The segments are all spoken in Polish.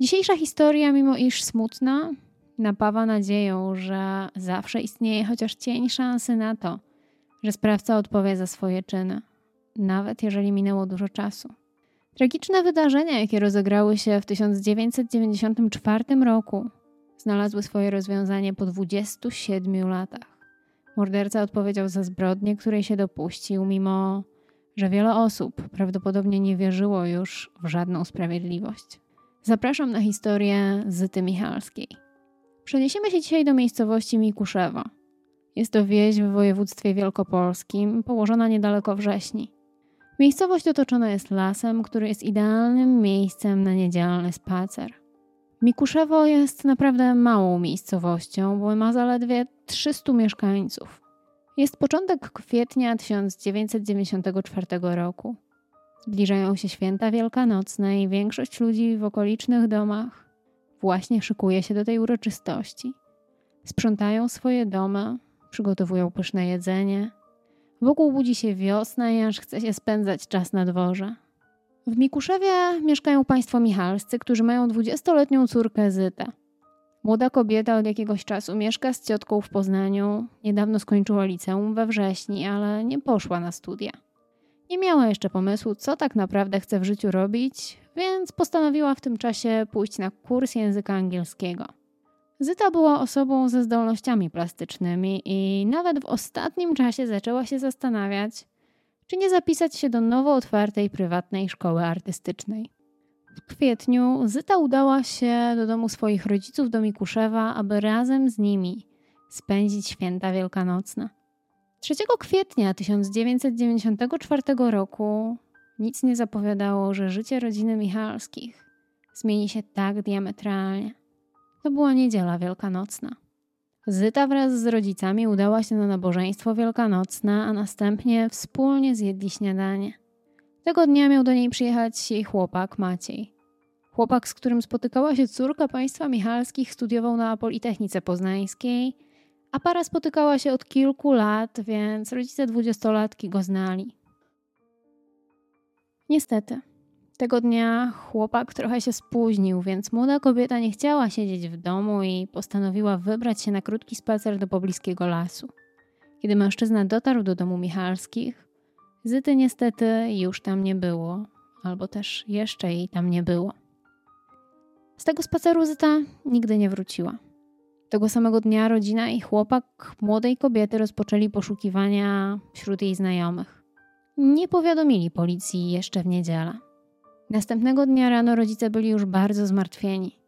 Dzisiejsza historia, mimo iż smutna, napawa nadzieją, że zawsze istnieje chociaż cień szansy na to, że sprawca odpowie za swoje czyny, nawet jeżeli minęło dużo czasu. Tragiczne wydarzenia, jakie rozegrały się w 1994 roku, znalazły swoje rozwiązanie po 27 latach. Morderca odpowiedział za zbrodnię, której się dopuścił, mimo że wiele osób prawdopodobnie nie wierzyło już w żadną sprawiedliwość. Zapraszam na historię Zyty Michalskiej. Przeniesiemy się dzisiaj do miejscowości Mikuszewo. Jest to wieś w województwie wielkopolskim, położona niedaleko Wrześni. Miejscowość otoczona jest lasem, który jest idealnym miejscem na niedzielny spacer. Mikuszewo jest naprawdę małą miejscowością, bo ma zaledwie 300 mieszkańców. Jest początek kwietnia 1994 roku. Zbliżają się święta wielkanocne i większość ludzi w okolicznych domach właśnie szykuje się do tej uroczystości. Sprzątają swoje domy, przygotowują pyszne jedzenie. Wokół budzi się wiosna i aż chce się spędzać czas na dworze. W Mikuszewie mieszkają państwo Michalscy, którzy mają dwudziestoletnią córkę Zytę. Młoda kobieta od jakiegoś czasu mieszka z ciotką w Poznaniu. Niedawno skończyła liceum we wrześni, ale nie poszła na studia. Nie miała jeszcze pomysłu, co tak naprawdę chce w życiu robić, więc postanowiła w tym czasie pójść na kurs języka angielskiego. Zyta była osobą ze zdolnościami plastycznymi i nawet w ostatnim czasie zaczęła się zastanawiać, czy nie zapisać się do nowo otwartej prywatnej szkoły artystycznej. W kwietniu Zyta udała się do domu swoich rodziców do Mikuszewa, aby razem z nimi spędzić święta wielkanocne. 3 kwietnia 1994 roku nic nie zapowiadało, że życie rodziny Michalskich zmieni się tak diametralnie. To była niedziela wielkanocna. Zyta wraz z rodzicami udała się na nabożeństwo wielkanocne, a następnie wspólnie zjedli śniadanie. Tego dnia miał do niej przyjechać jej chłopak Maciej. Chłopak, z którym spotykała się córka państwa Michalskich, studiował na Politechnice Poznańskiej, a para spotykała się od kilku lat, więc rodzice dwudziestolatki go znali. Niestety, tego dnia chłopak trochę się spóźnił, więc młoda kobieta nie chciała siedzieć w domu i postanowiła wybrać się na krótki spacer do pobliskiego lasu. Kiedy mężczyzna dotarł do domu Michalskich, Zyty niestety już tam nie było, albo też jeszcze jej tam nie było. Z tego spaceru Zyta nigdy nie wróciła. Tego samego dnia rodzina i chłopak młodej kobiety rozpoczęli poszukiwania wśród jej znajomych. Nie powiadomili policji jeszcze w niedzielę. Następnego dnia rano rodzice byli już bardzo zmartwieni.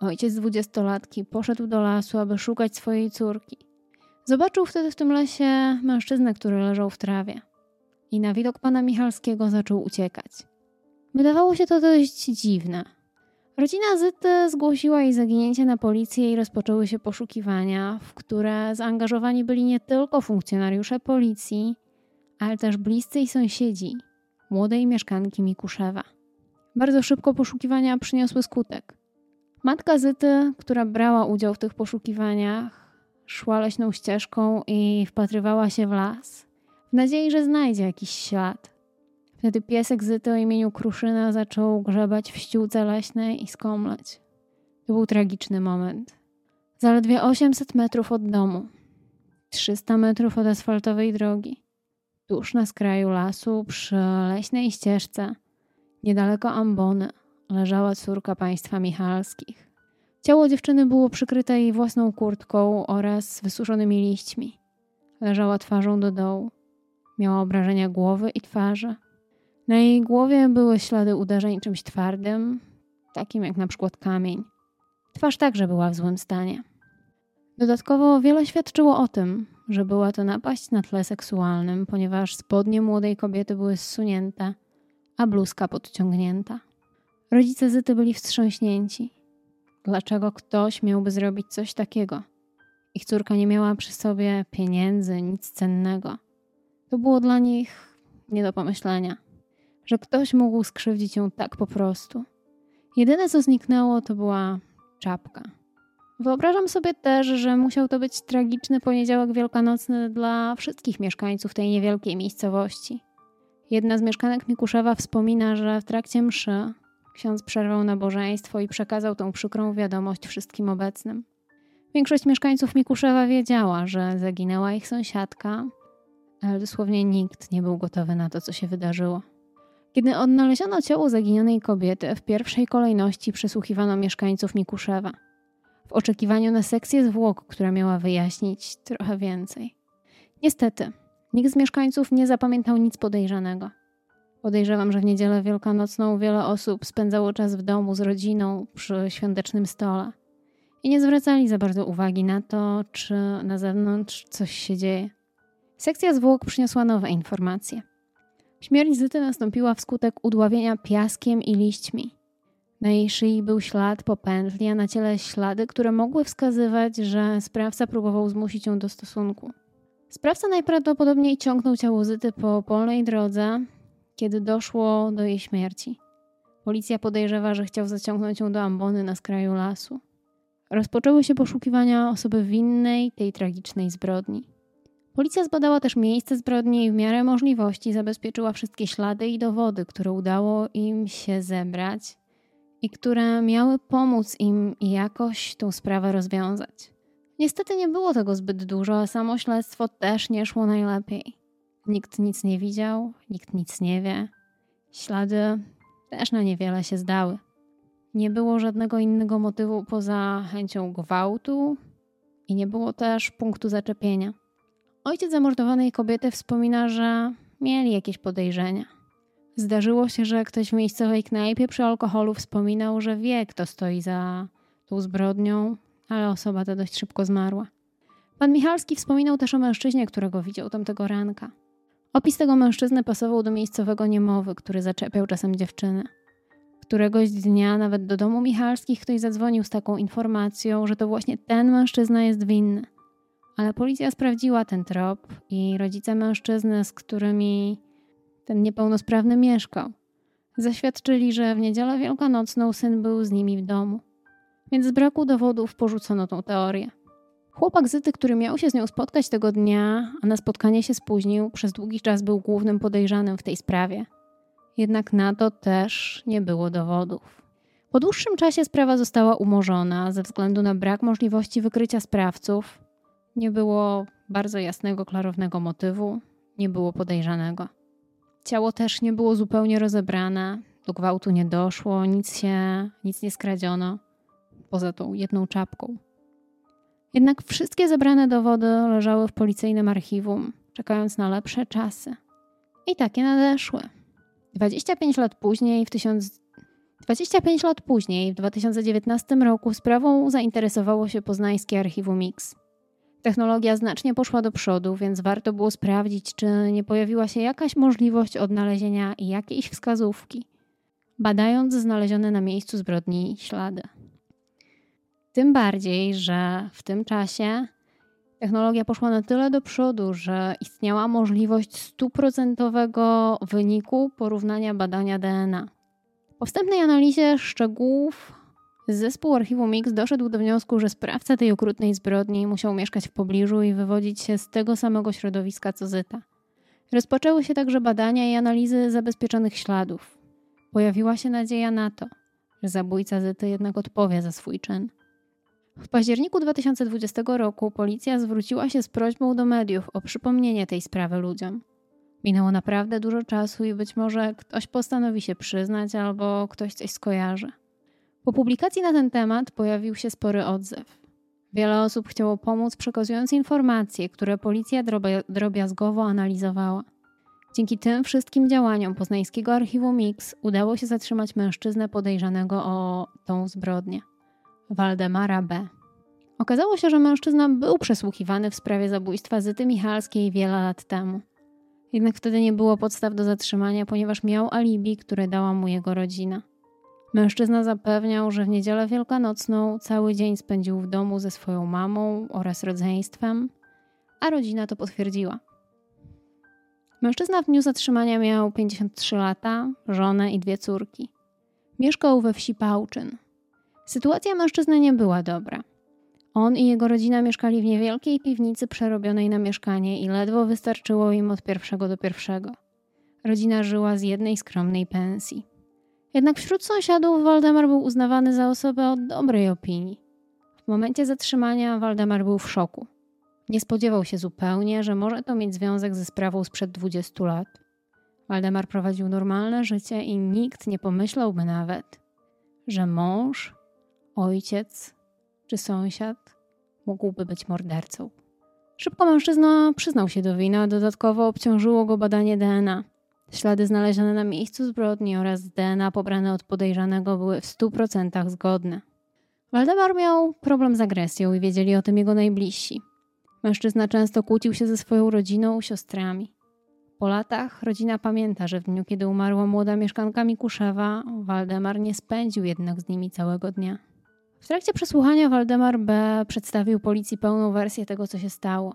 Ojciec dwudziestolatki poszedł do lasu, aby szukać swojej córki. Zobaczył wtedy w tym lesie mężczyznę, który leżał w trawie. I na widok pana Michalskiego zaczął uciekać. Wydawało się to dość dziwne. Rodzina Zyty zgłosiła jej zaginięcie na policję i rozpoczęły się poszukiwania, w które zaangażowani byli nie tylko funkcjonariusze policji, ale też bliscy i sąsiedzi młodej mieszkanki Mikuszewa. Bardzo szybko poszukiwania przyniosły skutek. Matka Zyty, która brała udział w tych poszukiwaniach, szła leśną ścieżką i wpatrywała się w las, w nadziei, że znajdzie jakiś ślad. Wtedy piesek Zyty o imieniu Kruszyna zaczął grzebać w ściółce leśnej i skomleć. To był tragiczny moment. Zaledwie 800 metrów od domu, 300 metrów od asfaltowej drogi, tuż na skraju lasu, przy leśnej ścieżce, niedaleko ambony, leżała córka państwa Michalskich. Ciało dziewczyny było przykryte jej własną kurtką oraz wysuszonymi liśćmi. Leżała twarzą do dołu. Miała obrażenia głowy i twarzy. Na jej głowie były ślady uderzeń czymś twardym, takim jak na przykład kamień. Twarz także była w złym stanie. Dodatkowo wiele świadczyło o tym, że była to napaść na tle seksualnym, ponieważ spodnie młodej kobiety były zsunięte, a bluzka podciągnięta. Rodzice Zyty byli wstrząśnięci. Dlaczego ktoś miałby zrobić coś takiego? Ich córka nie miała przy sobie pieniędzy, nic cennego. To było dla nich nie do pomyślenia, że ktoś mógł skrzywdzić ją tak po prostu. Jedyne co zniknęło to była czapka. Wyobrażam sobie też, że musiał to być tragiczny poniedziałek wielkanocny dla wszystkich mieszkańców tej niewielkiej miejscowości. Jedna z mieszkanek Mikuszewa wspomina, że w trakcie mszy ksiądz przerwał nabożeństwo i przekazał tą przykrą wiadomość wszystkim obecnym. Większość mieszkańców Mikuszewa wiedziała, że zaginęła ich sąsiadka, ale dosłownie nikt nie był gotowy na to, co się wydarzyło. Kiedy odnaleziono ciało zaginionej kobiety, w pierwszej kolejności przesłuchiwano mieszkańców Mikuszewa – w oczekiwaniu na sekcję zwłok, która miała wyjaśnić trochę więcej. Niestety, nikt z mieszkańców nie zapamiętał nic podejrzanego. Podejrzewam, że w niedzielę wielkanocną wiele osób spędzało czas w domu z rodziną przy świątecznym stole i nie zwracali za bardzo uwagi na to, czy na zewnątrz coś się dzieje. Sekcja zwłok przyniosła nowe informacje. Śmierć Zyty nastąpiła wskutek udławienia piaskiem i liśćmi. Na jej szyi był ślad po pętli, a na ciele ślady, które mogły wskazywać, że sprawca próbował zmusić ją do stosunku. Sprawca najprawdopodobniej ciągnął ciało Zyty po polnej drodze, kiedy doszło do jej śmierci. Policja podejrzewa, że chciał zaciągnąć ją do ambony na skraju lasu. Rozpoczęły się poszukiwania osoby winnej tej tragicznej zbrodni. Policja zbadała też miejsce zbrodni i w miarę możliwości zabezpieczyła wszystkie ślady i dowody, które udało im się zebrać i które miały pomóc im jakoś tą sprawę rozwiązać. Niestety nie było tego zbyt dużo, a samo śledztwo też nie szło najlepiej. Nikt nic nie widział, nikt nic nie wie. Ślady też na niewiele się zdały. Nie było żadnego innego motywu poza chęcią gwałtu i nie było też punktu zaczepienia. Ojciec zamordowanej kobiety wspomina, że mieli jakieś podejrzenia. Zdarzyło się, że ktoś w miejscowej knajpie przy alkoholu wspominał, że wie, kto stoi za tą zbrodnią, ale osoba ta dość szybko zmarła. Pan Michalski wspominał też o mężczyźnie, którego widział tamtego ranka. Opis tego mężczyzny pasował do miejscowego niemowy, który zaczepiał czasem dziewczynę. Któregoś dnia nawet do domu Michalskich ktoś zadzwonił z taką informacją, że to właśnie ten mężczyzna jest winny. Ale policja sprawdziła ten trop i rodzice mężczyzny, z którymi ten niepełnosprawny mieszkał. Zaświadczyli, że w niedzielę wielkanocną syn był z nimi w domu. Więc z braku dowodów porzucono tą teorię. Chłopak Zyty, który miał się z nią spotkać tego dnia, a na spotkanie się spóźnił, przez długi czas był głównym podejrzanym w tej sprawie. Jednak na to też nie było dowodów. Po dłuższym czasie sprawa została umorzona ze względu na brak możliwości wykrycia sprawców. Nie było bardzo jasnego, klarownego motywu, nie było podejrzanego. Ciało też nie było zupełnie rozebrane, do gwałtu nie doszło, nic się, nic nie skradziono, poza tą jedną czapką. Jednak wszystkie zebrane dowody leżały w policyjnym archiwum, czekając na lepsze czasy. I takie nadeszły. 25 lat później, w 1000... 25 lat później, w 2019 roku, sprawą zainteresowało się poznańskie archiwum Mix. Technologia znacznie poszła do przodu, więc warto było sprawdzić, czy nie pojawiła się jakaś możliwość odnalezienia jakiejś wskazówki, badając znalezione na miejscu zbrodni ślady. Tym bardziej, że w tym czasie technologia poszła na tyle do przodu, że istniała możliwość stuprocentowego wyniku porównania badania DNA. Po wstępnej analizie szczegółów Zespół Archiwum Mix doszedł do wniosku, że sprawca tej okrutnej zbrodni musiał mieszkać w pobliżu i wywodzić się z tego samego środowiska co Zyta. Rozpoczęły się także badania i analizy zabezpieczonych śladów. Pojawiła się nadzieja na to, że zabójca Zyty jednak odpowie za swój czyn. W październiku 2020 roku policja zwróciła się z prośbą do mediów o przypomnienie tej sprawy ludziom. Minęło naprawdę dużo czasu i być może ktoś postanowi się przyznać albo ktoś coś skojarzy. Po publikacji na ten temat pojawił się spory odzew. Wiele osób chciało pomóc, przekazując informacje, które policja drobiazgowo analizowała. Dzięki tym wszystkim działaniom poznańskiego archiwum Mix udało się zatrzymać mężczyznę podejrzanego o tą zbrodnię Waldemara B. Okazało się, że mężczyzna był przesłuchiwany w sprawie zabójstwa Zyty Michalskiej wiele lat temu. Jednak wtedy nie było podstaw do zatrzymania, ponieważ miał alibi, które dała mu jego rodzina. Mężczyzna zapewniał, że w niedzielę wielkanocną cały dzień spędził w domu ze swoją mamą oraz rodzeństwem, a rodzina to potwierdziła. Mężczyzna w dniu zatrzymania miał 53 lata, żonę i dwie córki. Mieszkał we wsi Pałczyn. Sytuacja mężczyzny nie była dobra. On i jego rodzina mieszkali w niewielkiej piwnicy przerobionej na mieszkanie i ledwo wystarczyło im od pierwszego do pierwszego. Rodzina żyła z jednej skromnej pensji. Jednak wśród sąsiadów Waldemar był uznawany za osobę o dobrej opinii. W momencie zatrzymania Waldemar był w szoku. Nie spodziewał się zupełnie, że może to mieć związek ze sprawą sprzed 20 lat. Waldemar prowadził normalne życie i nikt nie pomyślałby nawet, że mąż, ojciec czy sąsiad mógłby być mordercą. Szybko mężczyzna przyznał się do winy, a dodatkowo obciążyło go badanie DNA. Ślady znalezione na miejscu zbrodni oraz DNA pobrane od podejrzanego były w 100% zgodne. Waldemar miał problem z agresją i wiedzieli o tym jego najbliżsi. Mężczyzna często kłócił się ze swoją rodziną, siostrami. Po latach rodzina pamięta, że w dniu, kiedy umarła młoda mieszkanka Mikuszewa, Waldemar nie spędził jednak z nimi całego dnia. W trakcie przesłuchania Waldemar B. przedstawił policji pełną wersję tego, co się stało.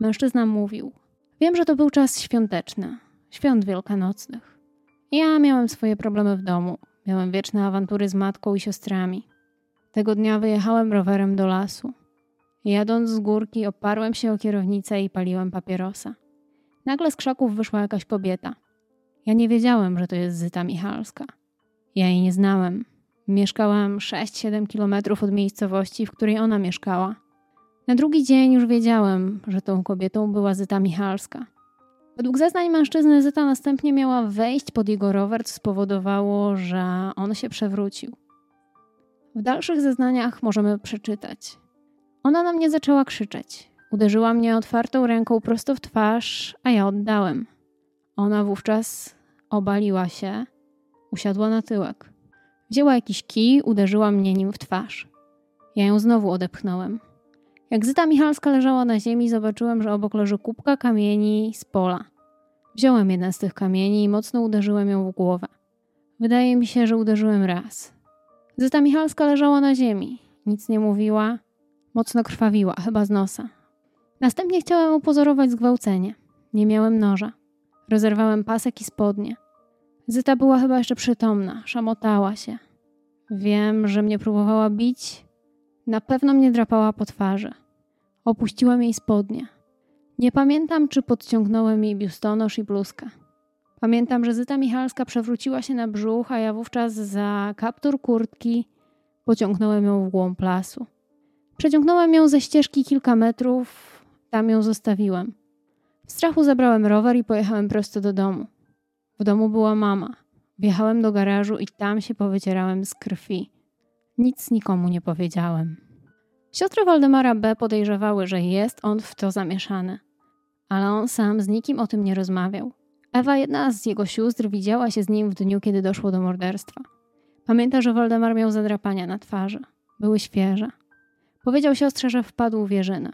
Mężczyzna mówił: Wiem, że to był czas świąteczny, świąt wielkanocnych. Ja miałem swoje problemy w domu, miałem wieczne awantury z matką i siostrami. Tego dnia wyjechałem rowerem do lasu. Jadąc z górki, oparłem się o kierownicę i paliłem papierosa. Nagle z krzaków wyszła jakaś kobieta. Ja nie wiedziałem, że to jest Zyta Michalska. Ja jej nie znałem. Mieszkałam 6-7 kilometrów od miejscowości, w której ona mieszkała. Na drugi dzień już wiedziałem, że tą kobietą była Zyta Michalska. Według zeznań mężczyzny Zyta następnie miała wejść pod jego rower, co spowodowało, że on się przewrócił. W dalszych zeznaniach możemy przeczytać. Ona na mnie zaczęła krzyczeć. Uderzyła mnie otwartą ręką prosto w twarz, a ja oddałem. Ona wówczas obaliła się, usiadła na tyłek. Wzięła jakiś kij, uderzyła mnie nim w twarz. Ja ją znowu odepchnąłem. Jak Zyta Michalska leżała na ziemi, zobaczyłem, że obok leży kubka kamieni z pola. Wziąłem jeden z tych kamieni i mocno uderzyłem ją w głowę. Wydaje mi się, że uderzyłem raz. Zyta Michalska leżała na ziemi. Nic nie mówiła. Mocno krwawiła, chyba z nosa. Następnie chciałem upozorować zgwałcenie. Nie miałem noża. Rozerwałem pasek i spodnie. Zyta była chyba jeszcze przytomna, szamotała się. Wiem, że mnie próbowała bić. Na pewno mnie drapała po twarzy. Opuściłem jej spodnie. Nie pamiętam, czy podciągnąłem jej biustonosz i bluzkę. Pamiętam, że Zyta Michalska przewróciła się na brzuch, a ja wówczas za kaptur kurtki pociągnąłem ją w głąb lasu. Przeciągnąłem ją ze ścieżki kilka metrów, tam ją zostawiłem. W strachu zabrałem rower i pojechałem prosto do domu. W domu była mama. Wjechałem do garażu i tam się powycierałem z krwi. Nic nikomu nie powiedziałem. Siostry Waldemara B. podejrzewały, że jest on w to zamieszany, ale on sam z nikim o tym nie rozmawiał. Ewa, jedna z jego sióstr, widziała się z nim w dniu, kiedy doszło do morderstwa. Pamięta, że Waldemar miał zadrapania na twarzy. Były świeże. Powiedział siostrze, że wpadł w jeżynę.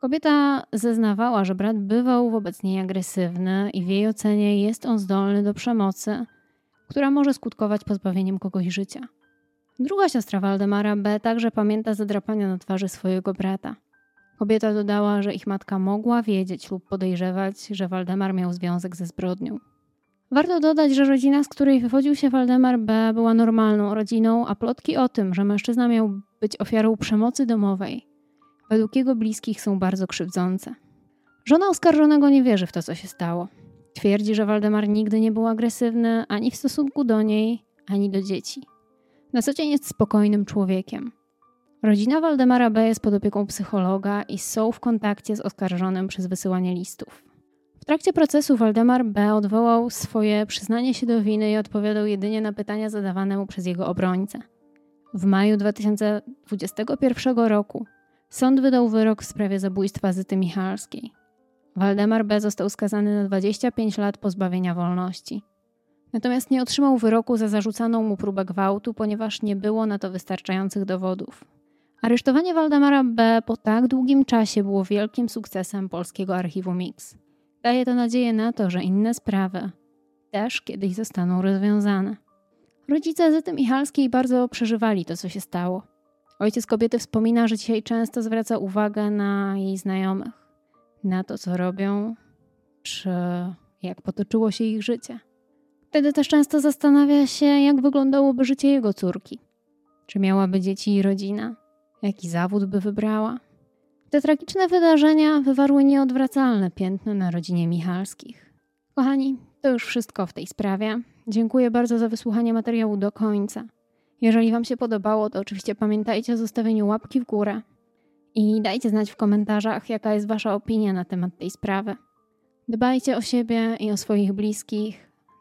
Kobieta zeznawała, że brat bywał wobec niej agresywny i w jej ocenie jest on zdolny do przemocy, która może skutkować pozbawieniem kogoś życia. Druga siostra Waldemara B. także pamięta zadrapania na twarzy swojego brata. Kobieta dodała, że ich matka mogła wiedzieć lub podejrzewać, że Waldemar miał związek ze zbrodnią. Warto dodać, że rodzina, z której wywodził się Waldemar B., była normalną rodziną, a plotki o tym, że mężczyzna miał być ofiarą przemocy domowej, według jego bliskich są bardzo krzywdzące. Żona oskarżonego nie wierzy w to, co się stało. Twierdzi, że Waldemar nigdy nie był agresywny ani w stosunku do niej, ani do dzieci. Na co dzień jest spokojnym człowiekiem. Rodzina Waldemara B. jest pod opieką psychologa i są w kontakcie z oskarżonym przez wysyłanie listów. W trakcie procesu Waldemar B. odwołał swoje przyznanie się do winy i odpowiadał jedynie na pytania zadawane mu przez jego obrońcę. W maju 2021 roku sąd wydał wyrok w sprawie zabójstwa Zyty Michalskiej. Waldemar B. został skazany na 25 lat pozbawienia wolności. Natomiast nie otrzymał wyroku za zarzucaną mu próbę gwałtu, ponieważ nie było na to wystarczających dowodów. Aresztowanie Waldemara B. po tak długim czasie było wielkim sukcesem polskiego archiwum Mix. Daje to nadzieję na to, że inne sprawy też kiedyś zostaną rozwiązane. Rodzice Zyty Michalskiej bardzo przeżywali to, co się stało. Ojciec kobiety wspomina, że dzisiaj często zwraca uwagę na jej znajomych, na to, co robią, czy jak potoczyło się ich życie. Wtedy też często zastanawia się, jak wyglądałoby życie jego córki. Czy miałaby dzieci i rodzinę? Jaki zawód by wybrała? Te tragiczne wydarzenia wywarły nieodwracalne piętno na rodzinie Michalskich. Kochani, to już wszystko w tej sprawie. Dziękuję bardzo za wysłuchanie materiału do końca. Jeżeli Wam się podobało, to oczywiście pamiętajcie o zostawieniu łapki w górę i dajcie znać w komentarzach, jaka jest Wasza opinia na temat tej sprawy. Dbajcie o siebie i o swoich bliskich.